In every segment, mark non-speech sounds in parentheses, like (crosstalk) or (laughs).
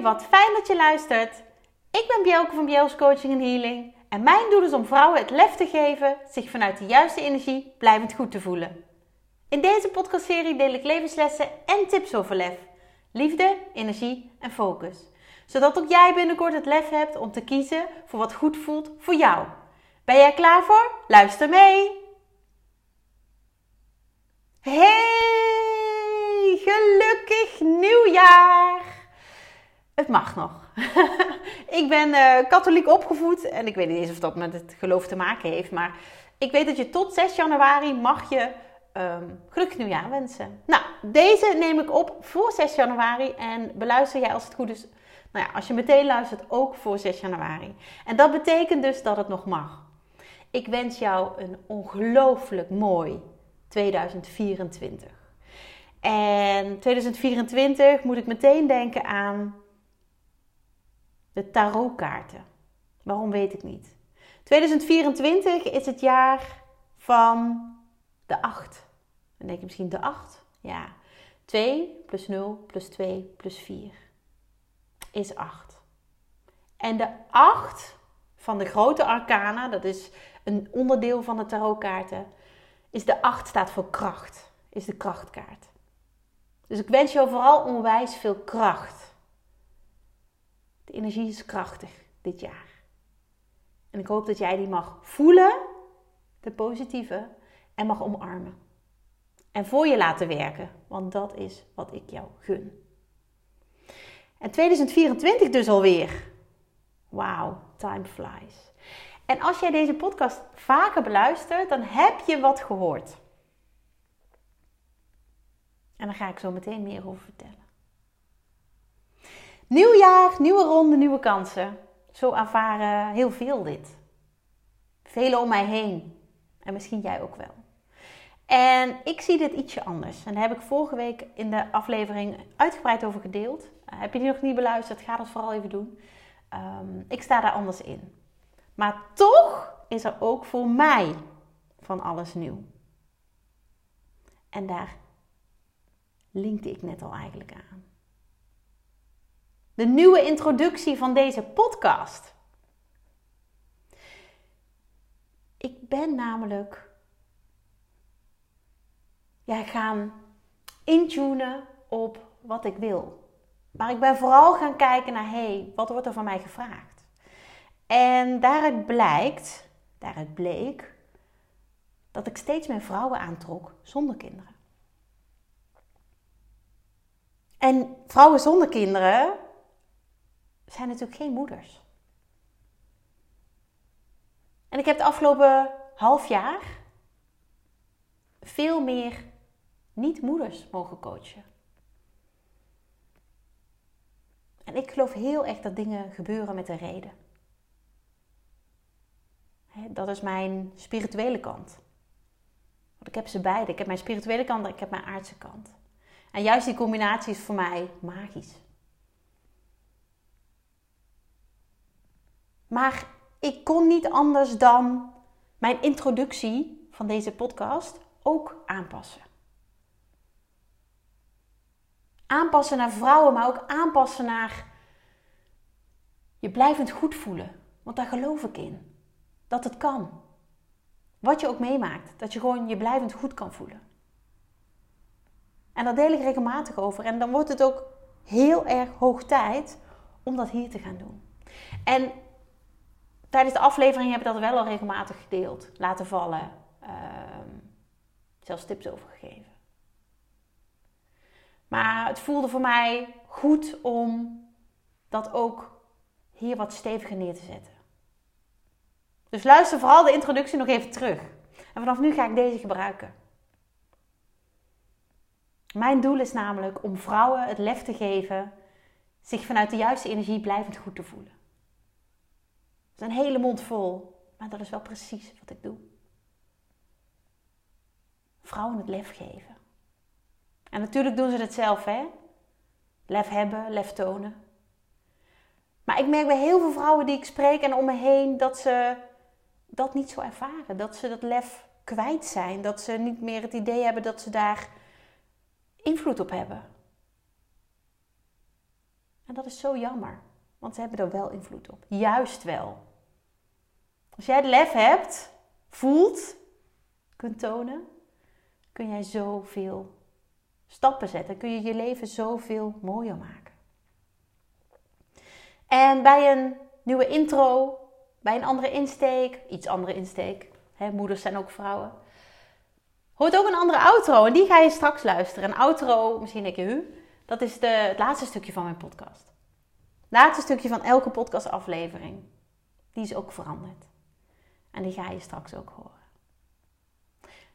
Wat fijn dat je luistert. Ik ben Bjelke van Bjels Coaching en Healing. En mijn doel is om vrouwen het lef te geven zich vanuit de juiste energie blijvend goed te voelen. In deze podcastserie deel ik levenslessen en tips over lef. Liefde, energie en focus. Zodat ook jij binnenkort het lef hebt om te kiezen voor wat goed voelt voor jou. Ben jij klaar voor? Luister mee! Hey, gelukkig nieuwjaar! Het mag nog. (laughs) ik ben uh, katholiek opgevoed en ik weet niet eens of dat met het geloof te maken heeft, maar ik weet dat je tot 6 januari mag je um, gelukkig nieuwjaar wensen. Nou, deze neem ik op voor 6 januari en beluister jij als het goed is. Nou ja, als je meteen luistert, ook voor 6 januari. En dat betekent dus dat het nog mag. Ik wens jou een ongelooflijk mooi 2024. En 2024 moet ik meteen denken aan de tarotkaarten. Waarom weet ik niet. 2024 is het jaar van de 8. Dan denk je misschien de 8? Ja. 2 plus 0 plus 2 plus 4 is 8. En de 8 van de grote arcana, dat is een onderdeel van de tarotkaarten, is de 8 staat voor kracht. Is de krachtkaart. Dus ik wens jou vooral onwijs veel kracht. De energie is krachtig dit jaar. En ik hoop dat jij die mag voelen, de positieve, en mag omarmen. En voor je laten werken, want dat is wat ik jou gun. En 2024 dus alweer. Wauw, time flies. En als jij deze podcast vaker beluistert, dan heb je wat gehoord. En daar ga ik zo meteen meer over vertellen. Nieuw jaar, nieuwe ronde, nieuwe kansen. Zo ervaren heel veel dit. Velen om mij heen. En misschien jij ook wel. En ik zie dit ietsje anders. En daar heb ik vorige week in de aflevering uitgebreid over gedeeld. Uh, heb je die nog niet beluisterd? Ga dat vooral even doen. Um, ik sta daar anders in. Maar toch is er ook voor mij van alles nieuw. En daar linkte ik net al eigenlijk aan. De nieuwe introductie van deze podcast. Ik ben namelijk ja, gaan intunen op wat ik wil. Maar ik ben vooral gaan kijken naar, hé, hey, wat wordt er van mij gevraagd? En daaruit blijkt, daaruit bleek, dat ik steeds meer vrouwen aantrok zonder kinderen. En vrouwen zonder kinderen zijn natuurlijk geen moeders. En ik heb het afgelopen half jaar veel meer niet-moeders mogen coachen. En ik geloof heel erg dat dingen gebeuren met een reden. Dat is mijn spirituele kant. Want ik heb ze beide. Ik heb mijn spirituele kant en ik heb mijn aardse kant. En juist die combinatie is voor mij magisch. Maar ik kon niet anders dan mijn introductie van deze podcast ook aanpassen. Aanpassen naar vrouwen, maar ook aanpassen naar je blijvend goed voelen. Want daar geloof ik in. Dat het kan. Wat je ook meemaakt, dat je gewoon je blijvend goed kan voelen. En daar deel ik regelmatig over. En dan wordt het ook heel erg hoog tijd om dat hier te gaan doen. En tijdens de aflevering heb ik dat wel al regelmatig gedeeld, laten vallen. Ehm, zelfs tips over gegeven. Maar het voelde voor mij goed om dat ook hier wat steviger neer te zetten. Dus luister vooral de introductie nog even terug. En vanaf nu ga ik deze gebruiken. Mijn doel is namelijk om vrouwen het lef te geven zich vanuit de juiste energie blijvend goed te voelen. Dat een hele mond vol, maar dat is wel precies wat ik doe. Vrouwen het lef geven. En natuurlijk doen ze het zelf, hè? Lef hebben, lef tonen. Maar ik merk bij heel veel vrouwen die ik spreek en om me heen dat ze dat niet zo ervaren. Dat ze dat lef kwijt zijn. Dat ze niet meer het idee hebben dat ze daar invloed op hebben. En dat is zo jammer, want ze hebben er wel invloed op. Juist wel. Als jij het lef hebt, voelt, kunt tonen, kun jij zoveel stappen zetten. Kun je je leven zoveel mooier maken. En bij een nieuwe intro, bij een andere insteek, iets andere insteek, hè, moeders zijn ook vrouwen, hoort ook een andere outro. En die ga je straks luisteren. Een outro, misschien denk je, dat is de, het laatste stukje van mijn podcast. Het laatste stukje van elke podcastaflevering. Die is ook veranderd. En die ga je straks ook horen.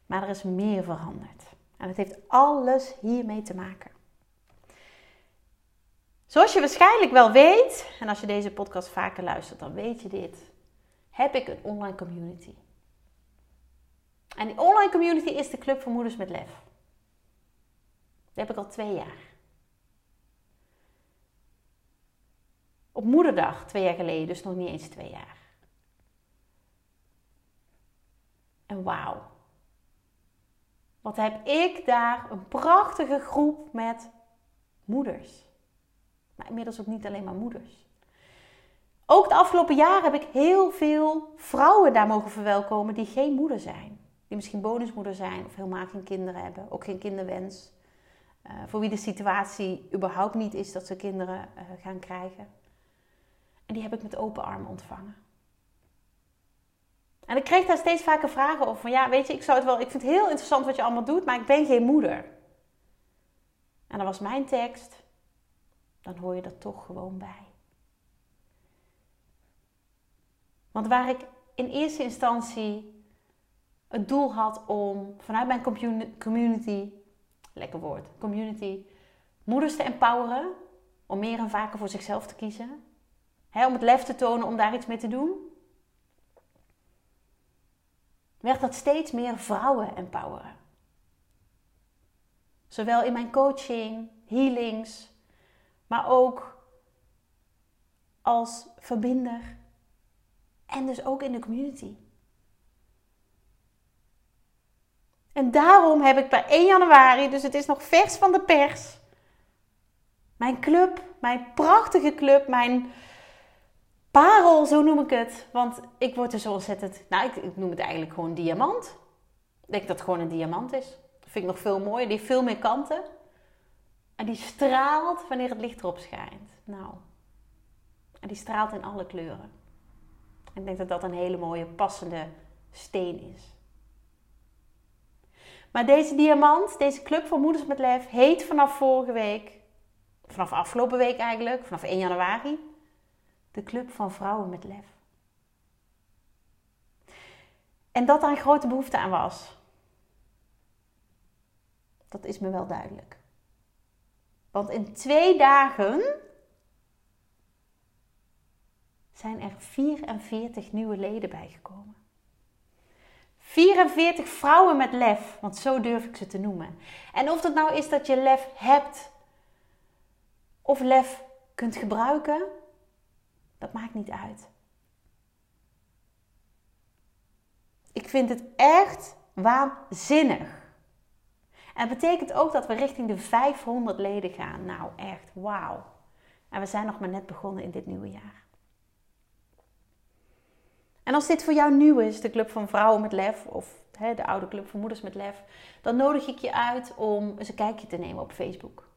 Maar er is meer veranderd. En het heeft alles hiermee te maken. Zoals je waarschijnlijk wel weet, en als je deze podcast vaker luistert, dan weet je dit, heb ik een online community. En die online community is de Club voor Moeders met Lef. Die heb ik al twee jaar. Op moederdag, twee jaar geleden, dus nog niet eens twee jaar. En wauw. Wat heb ik daar een prachtige groep met moeders. Maar inmiddels ook niet alleen maar moeders. Ook de afgelopen jaren heb ik heel veel vrouwen daar mogen verwelkomen die geen moeder zijn. Die misschien bonusmoeder zijn of helemaal geen kinderen hebben. Ook geen kinderwens. Uh, voor wie de situatie überhaupt niet is dat ze kinderen uh, gaan krijgen. En die heb ik met open armen ontvangen. En ik kreeg daar steeds vaker vragen over. Van ja, weet je, ik zou het wel. Ik vind het heel interessant wat je allemaal doet, maar ik ben geen moeder. En dan was mijn tekst. Dan hoor je er toch gewoon bij. Want waar ik in eerste instantie het doel had om vanuit mijn community, lekker woord, community, moeders te empoweren. Om meer en vaker voor zichzelf te kiezen. om het lef te tonen om daar iets mee te doen werd dat steeds meer vrouwen empoweren. Zowel in mijn coaching, healings, maar ook als verbinder en dus ook in de community. En daarom heb ik per 1 januari, dus het is nog vers van de pers, mijn club, mijn prachtige club, mijn parel, zo noem ik het. Want ik word er zo ontzettend... Nou, ik, ik noem het eigenlijk gewoon diamant. Ik denk dat het gewoon een diamant is. Dat vind ik nog veel mooier. Die heeft veel meer kanten. En die straalt wanneer het licht erop schijnt. Nou. En die straalt in alle kleuren. En ik denk dat dat een hele mooie, passende steen is. Maar deze diamant, deze club voor moeders met lef, heet vanaf vorige week, vanaf afgelopen week eigenlijk, vanaf 1 januari, de club van vrouwen met lef. En dat daar een grote behoefte aan was. Dat is me wel duidelijk. Want in twee dagen zijn er 44 nieuwe leden bijgekomen. 44 vrouwen met lef, want zo durf ik ze te noemen. En of dat nou is dat je lef hebt of lef kunt gebruiken, dat maakt niet uit. Ik vind het echt waanzinnig. En betekent ook dat we richting de 500 leden gaan. Nou, echt, wauw. En we zijn nog maar net begonnen in dit nieuwe jaar. En als dit voor jou nieuw is, de Club van Vrouwen met Lef, of hè, de oude Club van Moeders met Lef, dan nodig ik je uit om eens een kijkje te nemen op Facebook.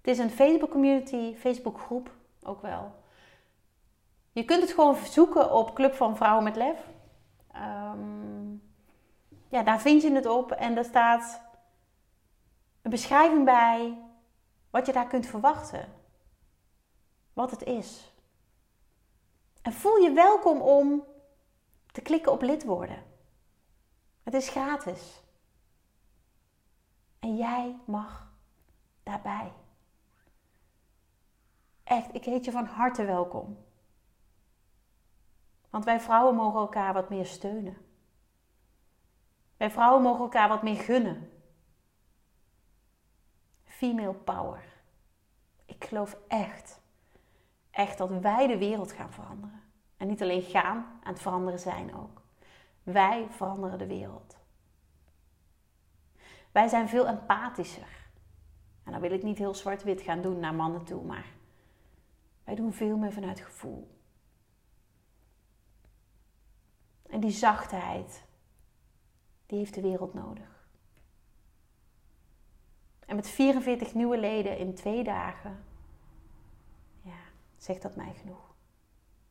Het is een Facebook community, Facebook groep ook wel. Je kunt het gewoon zoeken op Club van Vrouwen met Lef. Ehm, ja, daar vind je het op en daar staat een beschrijving bij wat je daar kunt verwachten. Wat het is. En voel je welkom om te klikken op lid worden. Het is gratis. En jij mag daarbij. Echt, ik heet je van harte welkom. Want wij vrouwen mogen elkaar wat meer steunen. Wij vrouwen mogen elkaar wat meer gunnen. Female power. Ik geloof echt, echt dat wij de wereld gaan veranderen. En niet alleen gaan, aan het veranderen zijn ook. Wij veranderen de wereld. Wij zijn veel empathischer. En dan wil ik niet heel zwart-wit gaan doen naar mannen toe, maar Wij doen veel meer vanuit gevoel. En die zachtheid, die heeft de wereld nodig. En met 44 nieuwe leden in twee dagen, ja, zegt dat mij genoeg.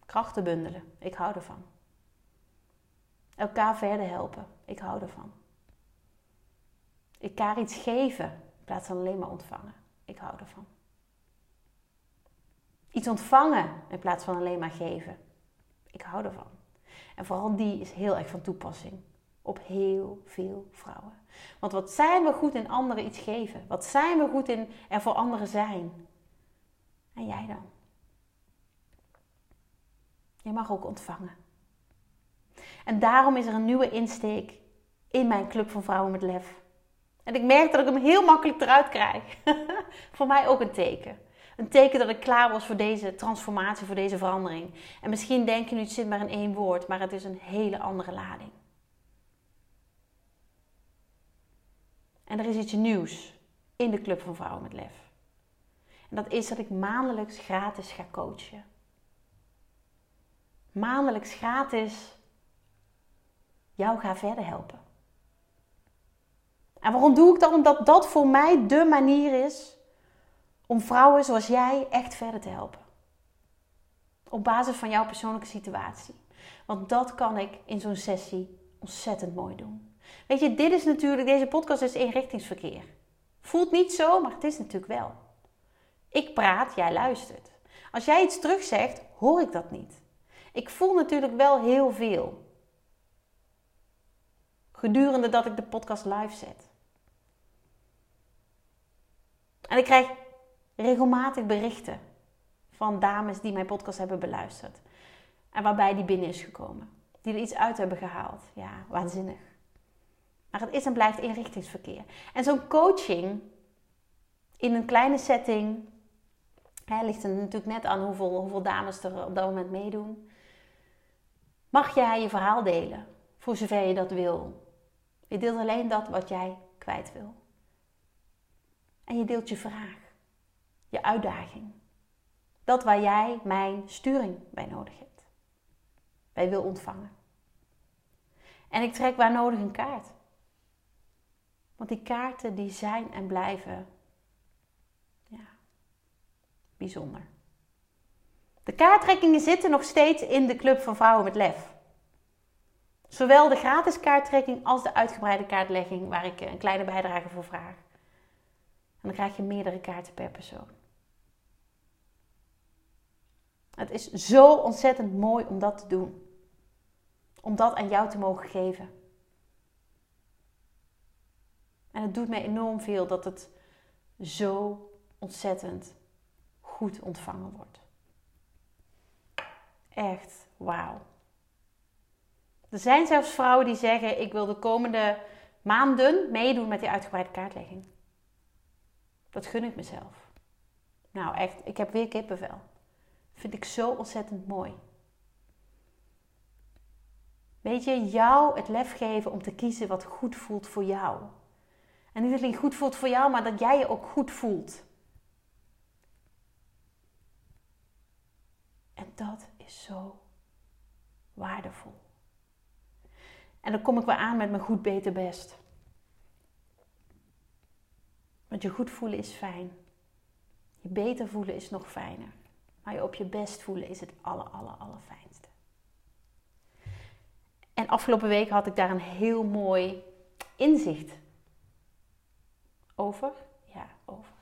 Krachten bundelen, ik hou ervan. Elkaar verder helpen, ik hou ervan. Elkaar iets geven in plaats van alleen maar ontvangen, ik hou ervan. Iets ontvangen in plaats van alleen maar geven, ik hou ervan. En vooral die is heel erg van toepassing op heel veel vrouwen. Want wat zijn we goed in anderen iets geven? Wat zijn we goed in er voor anderen zijn? En jij dan? Je mag ook ontvangen. En daarom is er een nieuwe insteek in mijn Club van Vrouwen met Lef. En ik merk dat ik hem heel makkelijk eruit krijg. (laughs) voor mij ook een teken. Een teken dat ik klaar was voor deze transformatie, voor deze verandering. En misschien denk je nu, het zit maar in één woord, maar het is een hele andere lading. En er is iets nieuws in de Club van Vrouwen met Lef. En dat is dat ik maandelijks gratis ga coachen. Maandelijks gratis jou ga verder helpen. En waarom doe ik dat? Omdat dat voor mij de manier is om vrouwen zoals jij echt verder te helpen. Op basis van jouw persoonlijke situatie. Want dat kan ik in zo'n sessie ontzettend mooi doen. Weet je, dit is natuurlijk, deze podcast is eenrichtingsverkeer. Voelt niet zo, maar het is natuurlijk wel. Ik praat, jij luistert. Als jij iets terugzegt, hoor ik dat niet. Ik voel natuurlijk wel heel veel. Gedurende dat ik de podcast live zet. En ik krijg regelmatig berichten van dames die mijn podcast hebben beluisterd. En waarbij die binnen is gekomen. Die er iets uit hebben gehaald. Ja, waanzinnig. Maar het is en blijft inrichtingsverkeer. En zo'n coaching in een kleine setting. Hè, ligt er natuurlijk net aan hoeveel, hoeveel dames er op dat moment meedoen. Mag jij je verhaal delen, voor zover je dat wil. Je deelt alleen dat wat jij kwijt wil. En je deelt je vraag je uitdaging. Dat waar jij mijn sturing bij nodig hebt. Bij wil ontvangen. En ik trek waar nodig een kaart. Want die kaarten die zijn en blijven ja, bijzonder. De kaarttrekkingen zitten nog steeds in de Club van Vrouwen met Lef. Zowel de gratis kaarttrekking als de uitgebreide kaartlegging, waar ik een kleine bijdrage voor vraag. En dan krijg je meerdere kaarten per persoon. Het is zo ontzettend mooi om dat te doen. Om dat aan jou te mogen geven. En het doet mij enorm veel dat het zo ontzettend goed ontvangen wordt. Echt, wauw. Er zijn zelfs vrouwen die zeggen: Ik wil de komende maanden meedoen met die uitgebreide kaartlegging. Dat gun ik mezelf. Nou, echt, ik heb weer kippenvel. Vind ik zo ontzettend mooi. Weet je, jou het lef geven om te kiezen wat goed voelt voor jou. En niet alleen goed voelt voor jou, maar dat jij je ook goed voelt. En dat is zo waardevol. En dan kom ik weer aan met mijn goed, beter, best. Want je goed voelen is fijn. Je beter voelen is nog fijner. Maar je op je best voelen is het aller, aller, allerfijnste. En afgelopen week had ik daar een heel mooi inzicht over. Ja, over.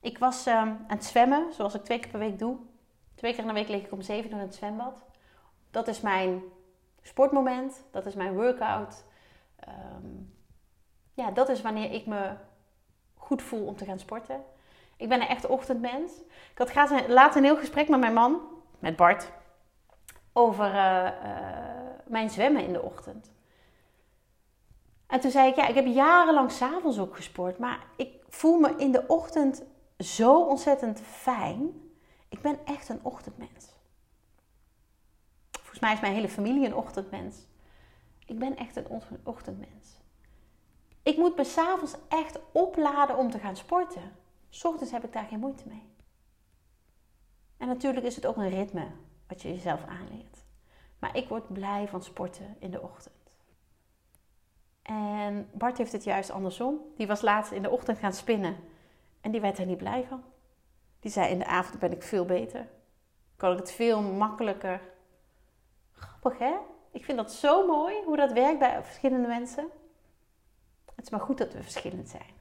Ik was um, aan het zwemmen, zoals ik twee keer per week doe. Twee keer in de week lig ik om zeven uur in het zwembad. Dat is mijn sportmoment, dat is mijn workout. Um, ja, dat is wanneer ik me goed voel om te gaan sporten. Ik ben een echt ochtendmens. Ik had laatst een heel gesprek met mijn man, met Bart, over uh, uh, mijn zwemmen in de ochtend. En toen zei ik, ja, ik heb jarenlang s'avonds ook gesport, maar ik voel me in de ochtend zo ontzettend fijn. Ik ben echt een ochtendmens. Volgens mij is mijn hele familie een ochtendmens. Ik ben echt een ochtendmens. Ik moet me s'avonds echt opladen om te gaan sporten. S ochtends heb ik daar geen moeite mee. En natuurlijk is het ook een ritme wat je jezelf aanleert. Maar ik word blij van sporten in de ochtend. En Bart heeft het juist andersom. Die was laatst in de ochtend gaan spinnen. En die werd er niet blij van. Die zei in de avond ben ik veel beter. Kan ik het veel makkelijker. Grappig hè? Ik vind dat zo mooi hoe dat werkt bij verschillende mensen. Het is maar goed dat we verschillend zijn.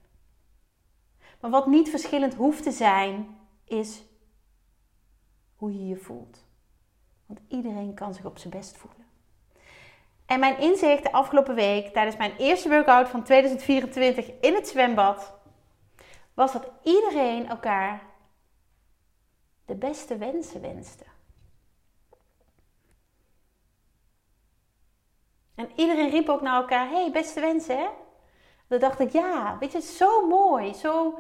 Maar wat niet verschillend hoeft te zijn, is hoe je je voelt. Want iedereen kan zich op zijn best voelen. En mijn inzicht de afgelopen week tijdens mijn eerste workout van 2024 in het zwembad was dat iedereen elkaar de beste wensen wenste. En iedereen riep ook naar elkaar: hey, beste wensen, hè? Dan dacht ik, ja, weet je, zo mooi, zo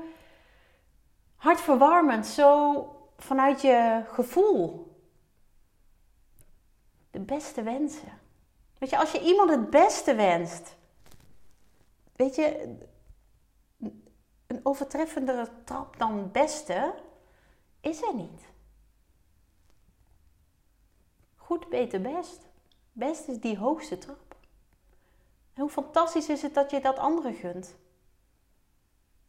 hartverwarmend, zo vanuit je gevoel. De beste wensen. Weet je, als je iemand het beste wenst, weet je, een overtreffendere trap dan beste is er niet. Goed, beter, best. Best is die hoogste trap. Hoe fantastisch is het dat je dat anderen gunt?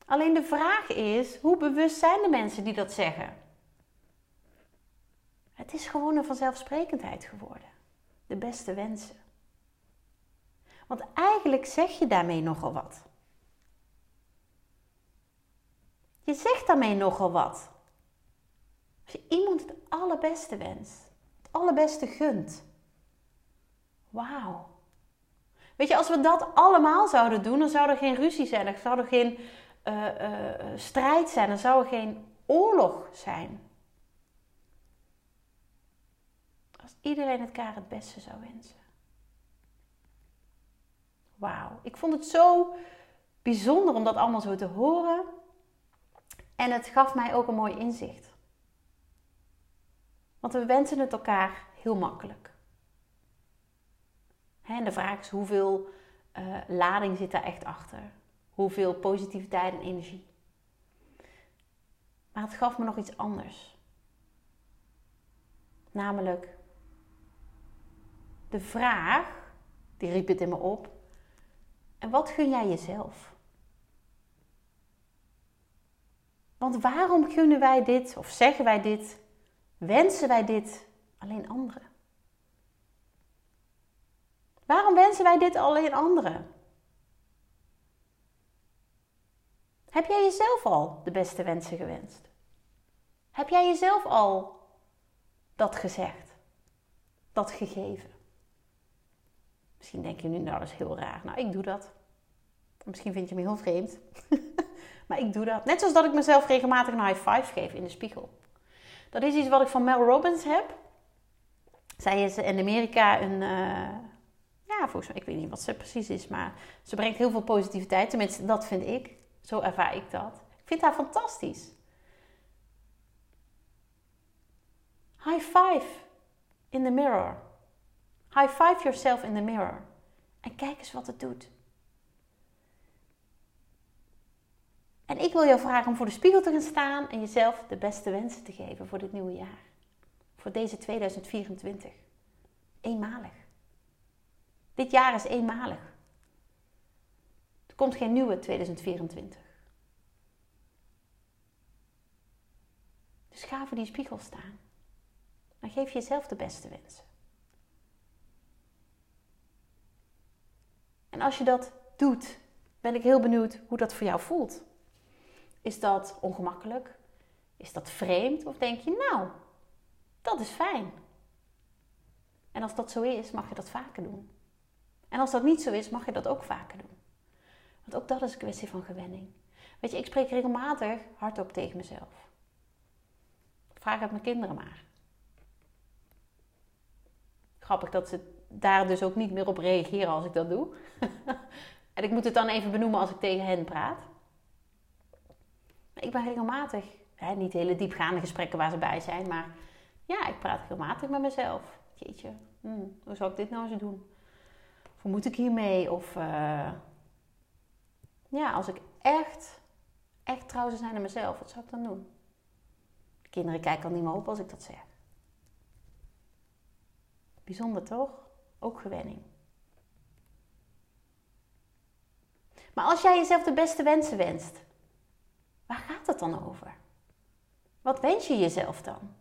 Alleen de vraag is, hoe bewust zijn de mensen die dat zeggen? Het is gewoon een vanzelfsprekendheid geworden. De beste wensen. Want eigenlijk zeg je daarmee nogal wat. Je zegt daarmee nogal wat. Als je iemand het allerbeste wenst, het allerbeste gunt. Wauw. Weet je, als we dat allemaal zouden doen, dan zou er geen ruzie zijn, dan zou er geen uh, uh, strijd zijn, dan zou er geen oorlog zijn. Als iedereen elkaar het beste zou wensen. Wauw, ik vond het zo bijzonder om dat allemaal zo te horen. En het gaf mij ook een mooi inzicht. Want we wensen het elkaar heel makkelijk. En de vraag is hoeveel uh, lading zit daar echt achter? Hoeveel positiviteit en energie? Maar het gaf me nog iets anders. Namelijk de vraag, die riep het in me op. En wat gun jij jezelf? Want waarom gunnen wij dit, of zeggen wij dit, wensen wij dit alleen anderen? Waarom wensen wij dit alleen anderen? Heb jij jezelf al de beste wensen gewenst? Heb jij jezelf al dat gezegd? Dat gegeven? Misschien denk je nu, nou dat is heel raar. Nou, ik doe dat. Misschien vind je me heel vreemd. (laughs) maar ik doe dat. Net zoals dat ik mezelf regelmatig een high five geef in de spiegel. Dat is iets wat ik van Mel Robbins heb. Zij is in Amerika een... Uh, ja, volgens ik weet niet wat ze precies is, maar ze brengt heel veel positiviteit. Tenminste, dat vind ik. Zo ervaar ik dat. Ik vind haar fantastisch. High five in the mirror. High five yourself in the mirror. En kijk eens wat het doet. En ik wil jou vragen om voor de spiegel te gaan staan en jezelf de beste wensen te geven voor dit nieuwe jaar. Voor deze 2024. Eenmalig. Dit jaar is eenmalig. Er komt geen nieuwe 2024. Dus ga voor die spiegel staan. Dan geef jezelf de beste wensen. En als je dat doet, ben ik heel benieuwd hoe dat voor jou voelt. Is dat ongemakkelijk? Is dat vreemd? Of denk je, nou, dat is fijn. En als dat zo is, mag je dat vaker doen. En als dat niet zo is, mag je dat ook vaker doen. Want ook dat is een kwestie van gewenning. Weet je, ik spreek regelmatig hardop tegen mezelf. Vraag het mijn kinderen maar. Grappig dat ze daar dus ook niet meer op reageren als ik dat doe. (laughs) en ik moet het dan even benoemen als ik tegen hen praat. Ik ben regelmatig, hè, niet hele diepgaande gesprekken waar ze bij zijn, maar ja, ik praat regelmatig met mezelf. Jeetje, hmm, hoe zou ik dit nou eens doen? Hoe moet ik hiermee? Of uh, ja, als ik echt, echt trouw zou zijn aan mezelf, wat zou ik dan doen? De kinderen kijken al niet meer op als ik dat zeg. Bijzonder toch? Ook gewenning. Maar als jij jezelf de beste wensen wenst, waar gaat het dan over? Wat wens je jezelf dan?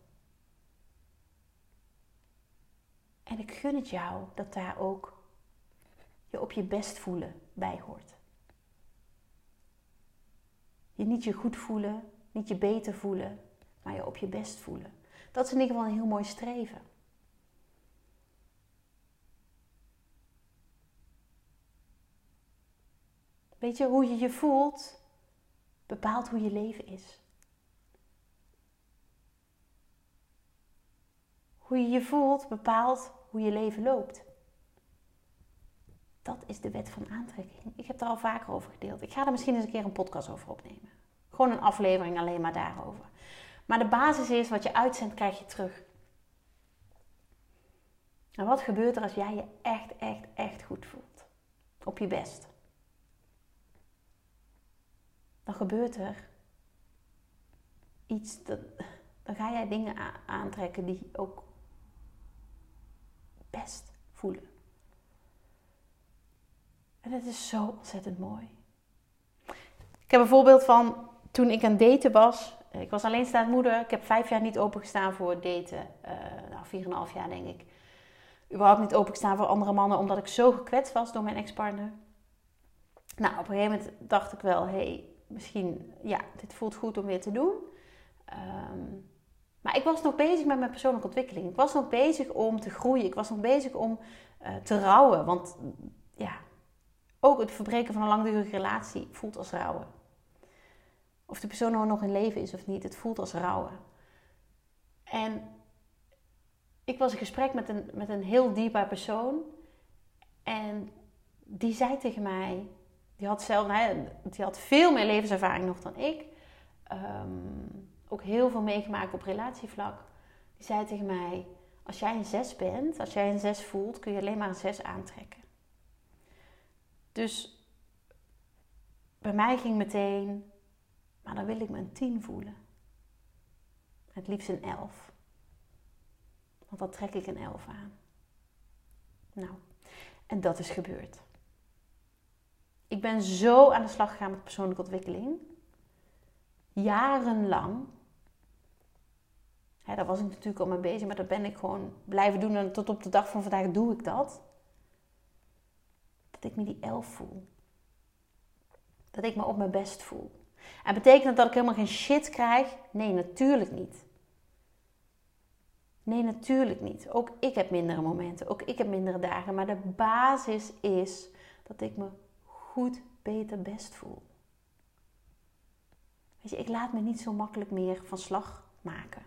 En ik gun het jou dat daar ook op je best voelen bij hoort. Je niet je goed voelen, niet je beter voelen, maar je op je best voelen. Dat is in ieder geval een heel mooi streven. Weet je, hoe je je voelt, bepaalt hoe je leven is. Hoe je je voelt, bepaalt hoe je leven loopt. Dat is de wet van aantrekking. Ik heb er al vaker over gedeeld. Ik ga er misschien eens een keer een podcast over opnemen. Gewoon een aflevering alleen maar daarover. Maar de basis is, wat je uitzendt, krijg je terug. En wat gebeurt er als jij je echt, echt, echt goed voelt? Op je best. Dan gebeurt er iets, dat, dan ga jij dingen aantrekken die ook best voelen. En dat is zo ontzettend mooi. Ik heb een voorbeeld van toen ik aan daten was. Ik was alleenstaand moeder. Ik heb vijf jaar niet opengestaan voor daten. Uh, nou, vier en een half jaar denk ik. Überhaupt niet opengestaan voor andere mannen, omdat ik zo gekwetst was door mijn ex-partner. Nou, op een gegeven moment dacht ik wel, hé, hey, misschien, ja, dit voelt goed om weer te doen. Um, maar ik was nog bezig met mijn persoonlijke ontwikkeling. Ik was nog bezig om te groeien. Ik was nog bezig om uh, te rouwen. Want ja, ook het verbreken van een langdurige relatie voelt als rouwen. Of de persoon nou nog in leven is of niet, het voelt als rouwen. En ik was in gesprek met een, met een heel dierbaar persoon. En die zei tegen mij, die had zelf, die had veel meer levenservaring nog dan ik. Um, ook heel veel meegemaakt op relatievlak. Die zei tegen mij: Als jij een 6 bent, als jij een 6 voelt, kun je alleen maar een 6 aantrekken. Dus bij mij ging meteen, maar dan wil ik me een 10 voelen. Het liefst een 11. Want dan trek ik een 11 aan. Nou, en dat is gebeurd. Ik ben zo aan de slag gegaan met persoonlijke ontwikkeling. Jarenlang daar was ik natuurlijk al mee bezig, maar dat ben ik gewoon blijven doen. En tot op de dag van vandaag doe ik dat. Dat ik me die elf voel. Dat ik me op mijn best voel. En betekent dat dat ik helemaal geen shit krijg? Nee, natuurlijk niet. Nee, natuurlijk niet. Ook ik heb mindere momenten. Ook ik heb mindere dagen. Maar de basis is dat ik me goed, beter, best voel. Weet je, ik laat me niet zo makkelijk meer van slag maken.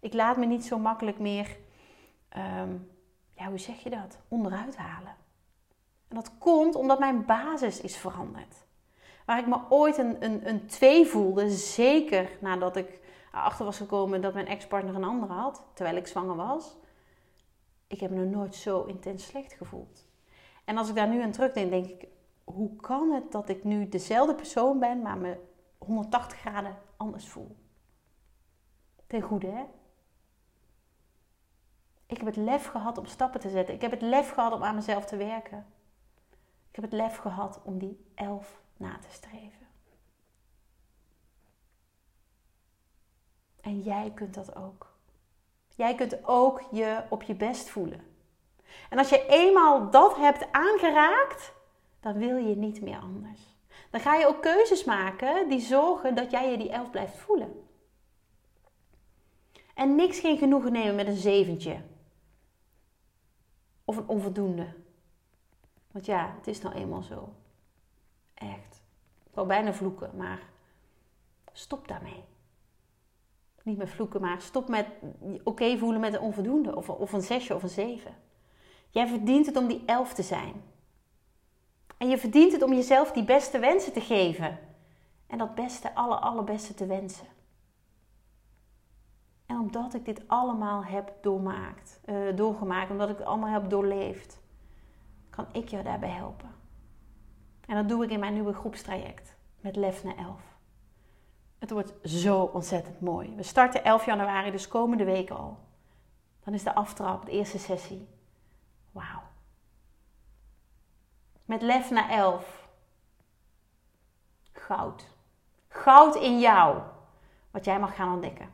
Ik laat me niet zo makkelijk meer, ehm, ja, hoe zeg je dat, onderuit halen. En dat komt omdat mijn basis is veranderd. Waar ik me ooit een, een, een twee voelde, zeker nadat ik erachter was gekomen dat mijn ex-partner een andere had, terwijl ik zwanger was. Ik heb me nooit zo intens slecht gevoeld. En als ik daar nu aan terugdenk, denk ik, hoe kan het dat ik nu dezelfde persoon ben, maar me 180 graden anders voel? Ten goede, hè? Ik heb het lef gehad om stappen te zetten. Ik heb het lef gehad om aan mezelf te werken. Heb het lef gehad om die elf na te streven. En jij kunt dat ook. Jij kunt ook je op je best voelen. En als je eenmaal dat hebt aangeraakt, dan wil je niet meer anders. Dan ga je ook keuzes maken die zorgen dat jij je die elf blijft voelen. En niks geen genoegen nemen met een zeventje of een onvoldoende. Want ja, het is nou eenmaal zo. Echt. Ik wou bijna vloeken, maar stop daarmee. Niet met vloeken, maar stop met oké voelen met een onvoldoende. Of, een zesje of een zeven. Jij verdient het om die elf te zijn. En je verdient het om jezelf die beste wensen te geven. En dat beste, alle, allerbeste te wensen. En omdat ik dit allemaal heb doormaakt, uh, doorgemaakt, omdat ik het allemaal heb doorleefd, kan ik jou daarbij helpen. En dat doe ik in mijn nieuwe groepstraject met Lef naar 11. Het wordt zo ontzettend mooi. We starten 11 januari, dus komende week al. Dan is de aftrap, de eerste sessie. Wauw. Met lef naar 11. Goud. Goud in jou. Wat jij mag gaan ontdekken.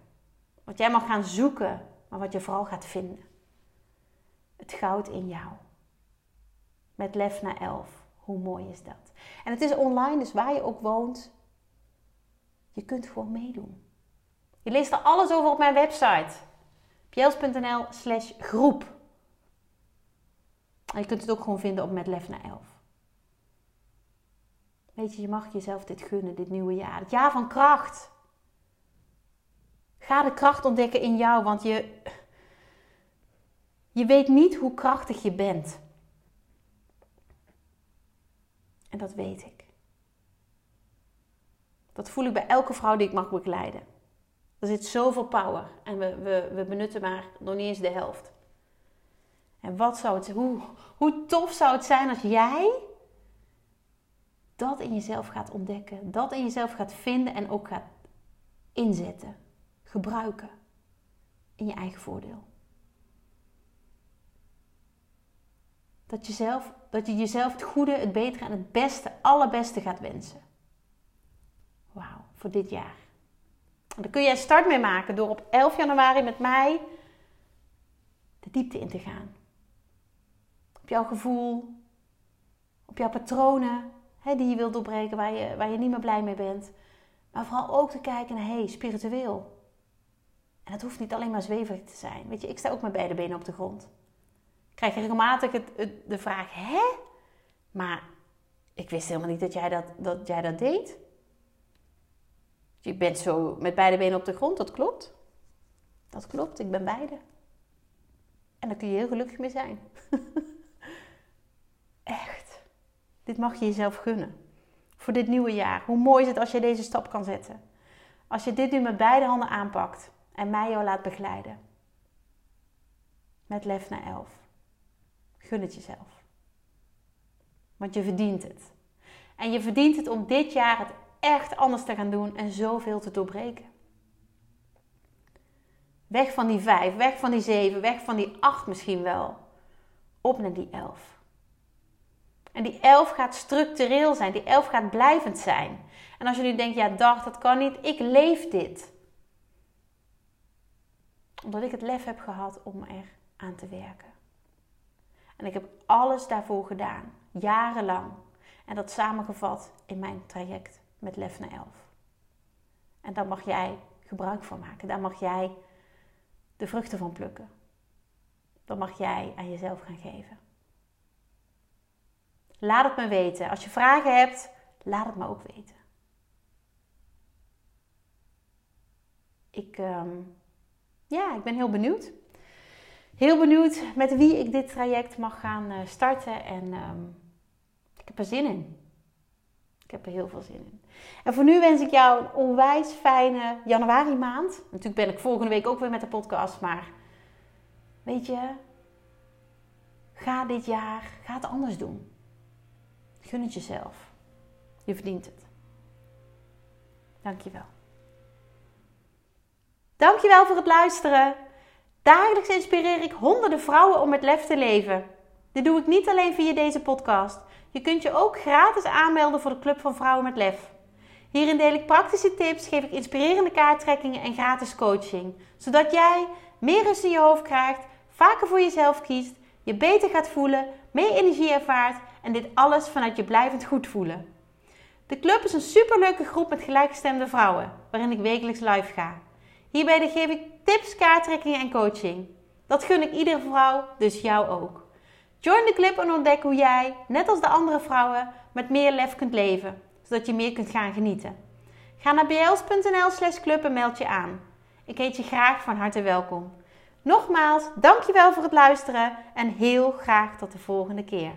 Wat jij mag gaan zoeken, maar wat je vooral gaat vinden. Het goud in jou. Met lef naar 11. Hoe mooi is dat? En het is online, dus waar je ook woont, je kunt gewoon meedoen. Je leest er alles over op mijn website. pjels.nl slash groep. En je kunt het ook gewoon vinden op Met Lef naar 11. Weet je, je mag jezelf dit gunnen, dit nieuwe jaar. Het jaar van kracht. Ga de kracht ontdekken in jou, want je, je weet niet hoe krachtig je bent. En dat weet ik. Dat voel ik bij elke vrouw die ik mag begeleiden. Er zit zoveel power en we, we, we benutten maar nog niet eens de helft. En wat zou het, hoe, hoe tof zou het zijn als jij dat in jezelf gaat ontdekken, dat in jezelf gaat vinden en ook gaat inzetten, gebruiken in je eigen voordeel. Dat je, zelf, dat je jezelf het goede, het betere en het beste, allerbeste gaat wensen. Wauw, voor dit jaar. En daar kun een start mee maken door op 11 januari met mij de diepte in te gaan. Op jouw gevoel, op jouw patronen hè, die je wilt doorbreken, waar je, waar je niet meer blij mee bent. Maar vooral ook te kijken naar, hey, spiritueel. En het hoeft niet alleen maar zweverig te zijn. Weet je, ik sta ook met beide benen op de grond. Krijg regelmatig het, de vraag, hè? Maar ik wist helemaal niet dat jij dat, dat jij dat deed. Je bent zo met beide benen op de grond, dat klopt. Dat klopt, ik ben beide. En daar kun je heel gelukkig mee zijn. (laughs) Echt. Dit mag je jezelf gunnen. Voor dit nieuwe jaar. Hoe mooi is het als je deze stap kan zetten? Als je dit nu met beide handen aanpakt en mij jou laat begeleiden. Met lef naar elf. Gun het jezelf. Want je verdient het. En je verdient het om dit jaar het echt anders te gaan doen en zoveel te doorbreken. Weg van die vijf, weg van die zeven, weg van die acht misschien wel. Op naar die elf. En die elf gaat structureel zijn, die elf gaat blijvend zijn. En als je nu denkt, ja dag, dat kan niet, ik leef dit. Omdat ik het lef heb gehad om er aan te werken. En ik heb alles daarvoor gedaan, jarenlang. En dat samengevat in mijn traject met Lef naar 11. En daar mag jij gebruik van maken. Daar mag jij de vruchten van plukken. Dat mag jij aan jezelf gaan geven. Laat het me weten. Als je vragen hebt, laat het me ook weten. Ik, ehm, ja, ik ben heel benieuwd. Heel benieuwd met wie ik dit traject mag gaan eh, starten. En um, ik heb er zin in. Ik heb er heel veel zin in. En voor nu wens ik jou een onwijs fijne januari maand. Natuurlijk ben ik volgende week ook weer met de podcast, maar weet je, ga dit jaar, ga het anders doen. Gun het jezelf. Je verdient het. Dankjewel. Dankjewel voor het luisteren. Dagelijks inspireer ik honderden vrouwen om met lef te leven. Dit doe ik niet alleen via deze podcast. Je kunt je ook gratis aanmelden voor de Club van Vrouwen met Lef. Hierin deel ik praktische tips, geef ik inspirerende kaarttrekkingen en gratis coaching. Zodat jij meer rust in je hoofd krijgt, vaker voor jezelf kiest, je beter gaat voelen, meer energie ervaart en dit alles vanuit je blijvend goed voelen. De club is een superleuke groep met gelijkgestemde vrouwen, waarin ik wekelijks live ga. Hierbij geef ik tips, kaarttrekkingen en coaching. Dat gun ik iedere vrouw, dus jou ook. Join de club en ontdek hoe jij, net als de andere vrouwen, met meer lef kunt leven, zodat je meer kunt gaan genieten. Ga naar bls.nl slash club en meld je aan. Ik heet je graag van harte welkom. Nogmaals, dankjewel voor het luisteren en heel graag tot de volgende keer.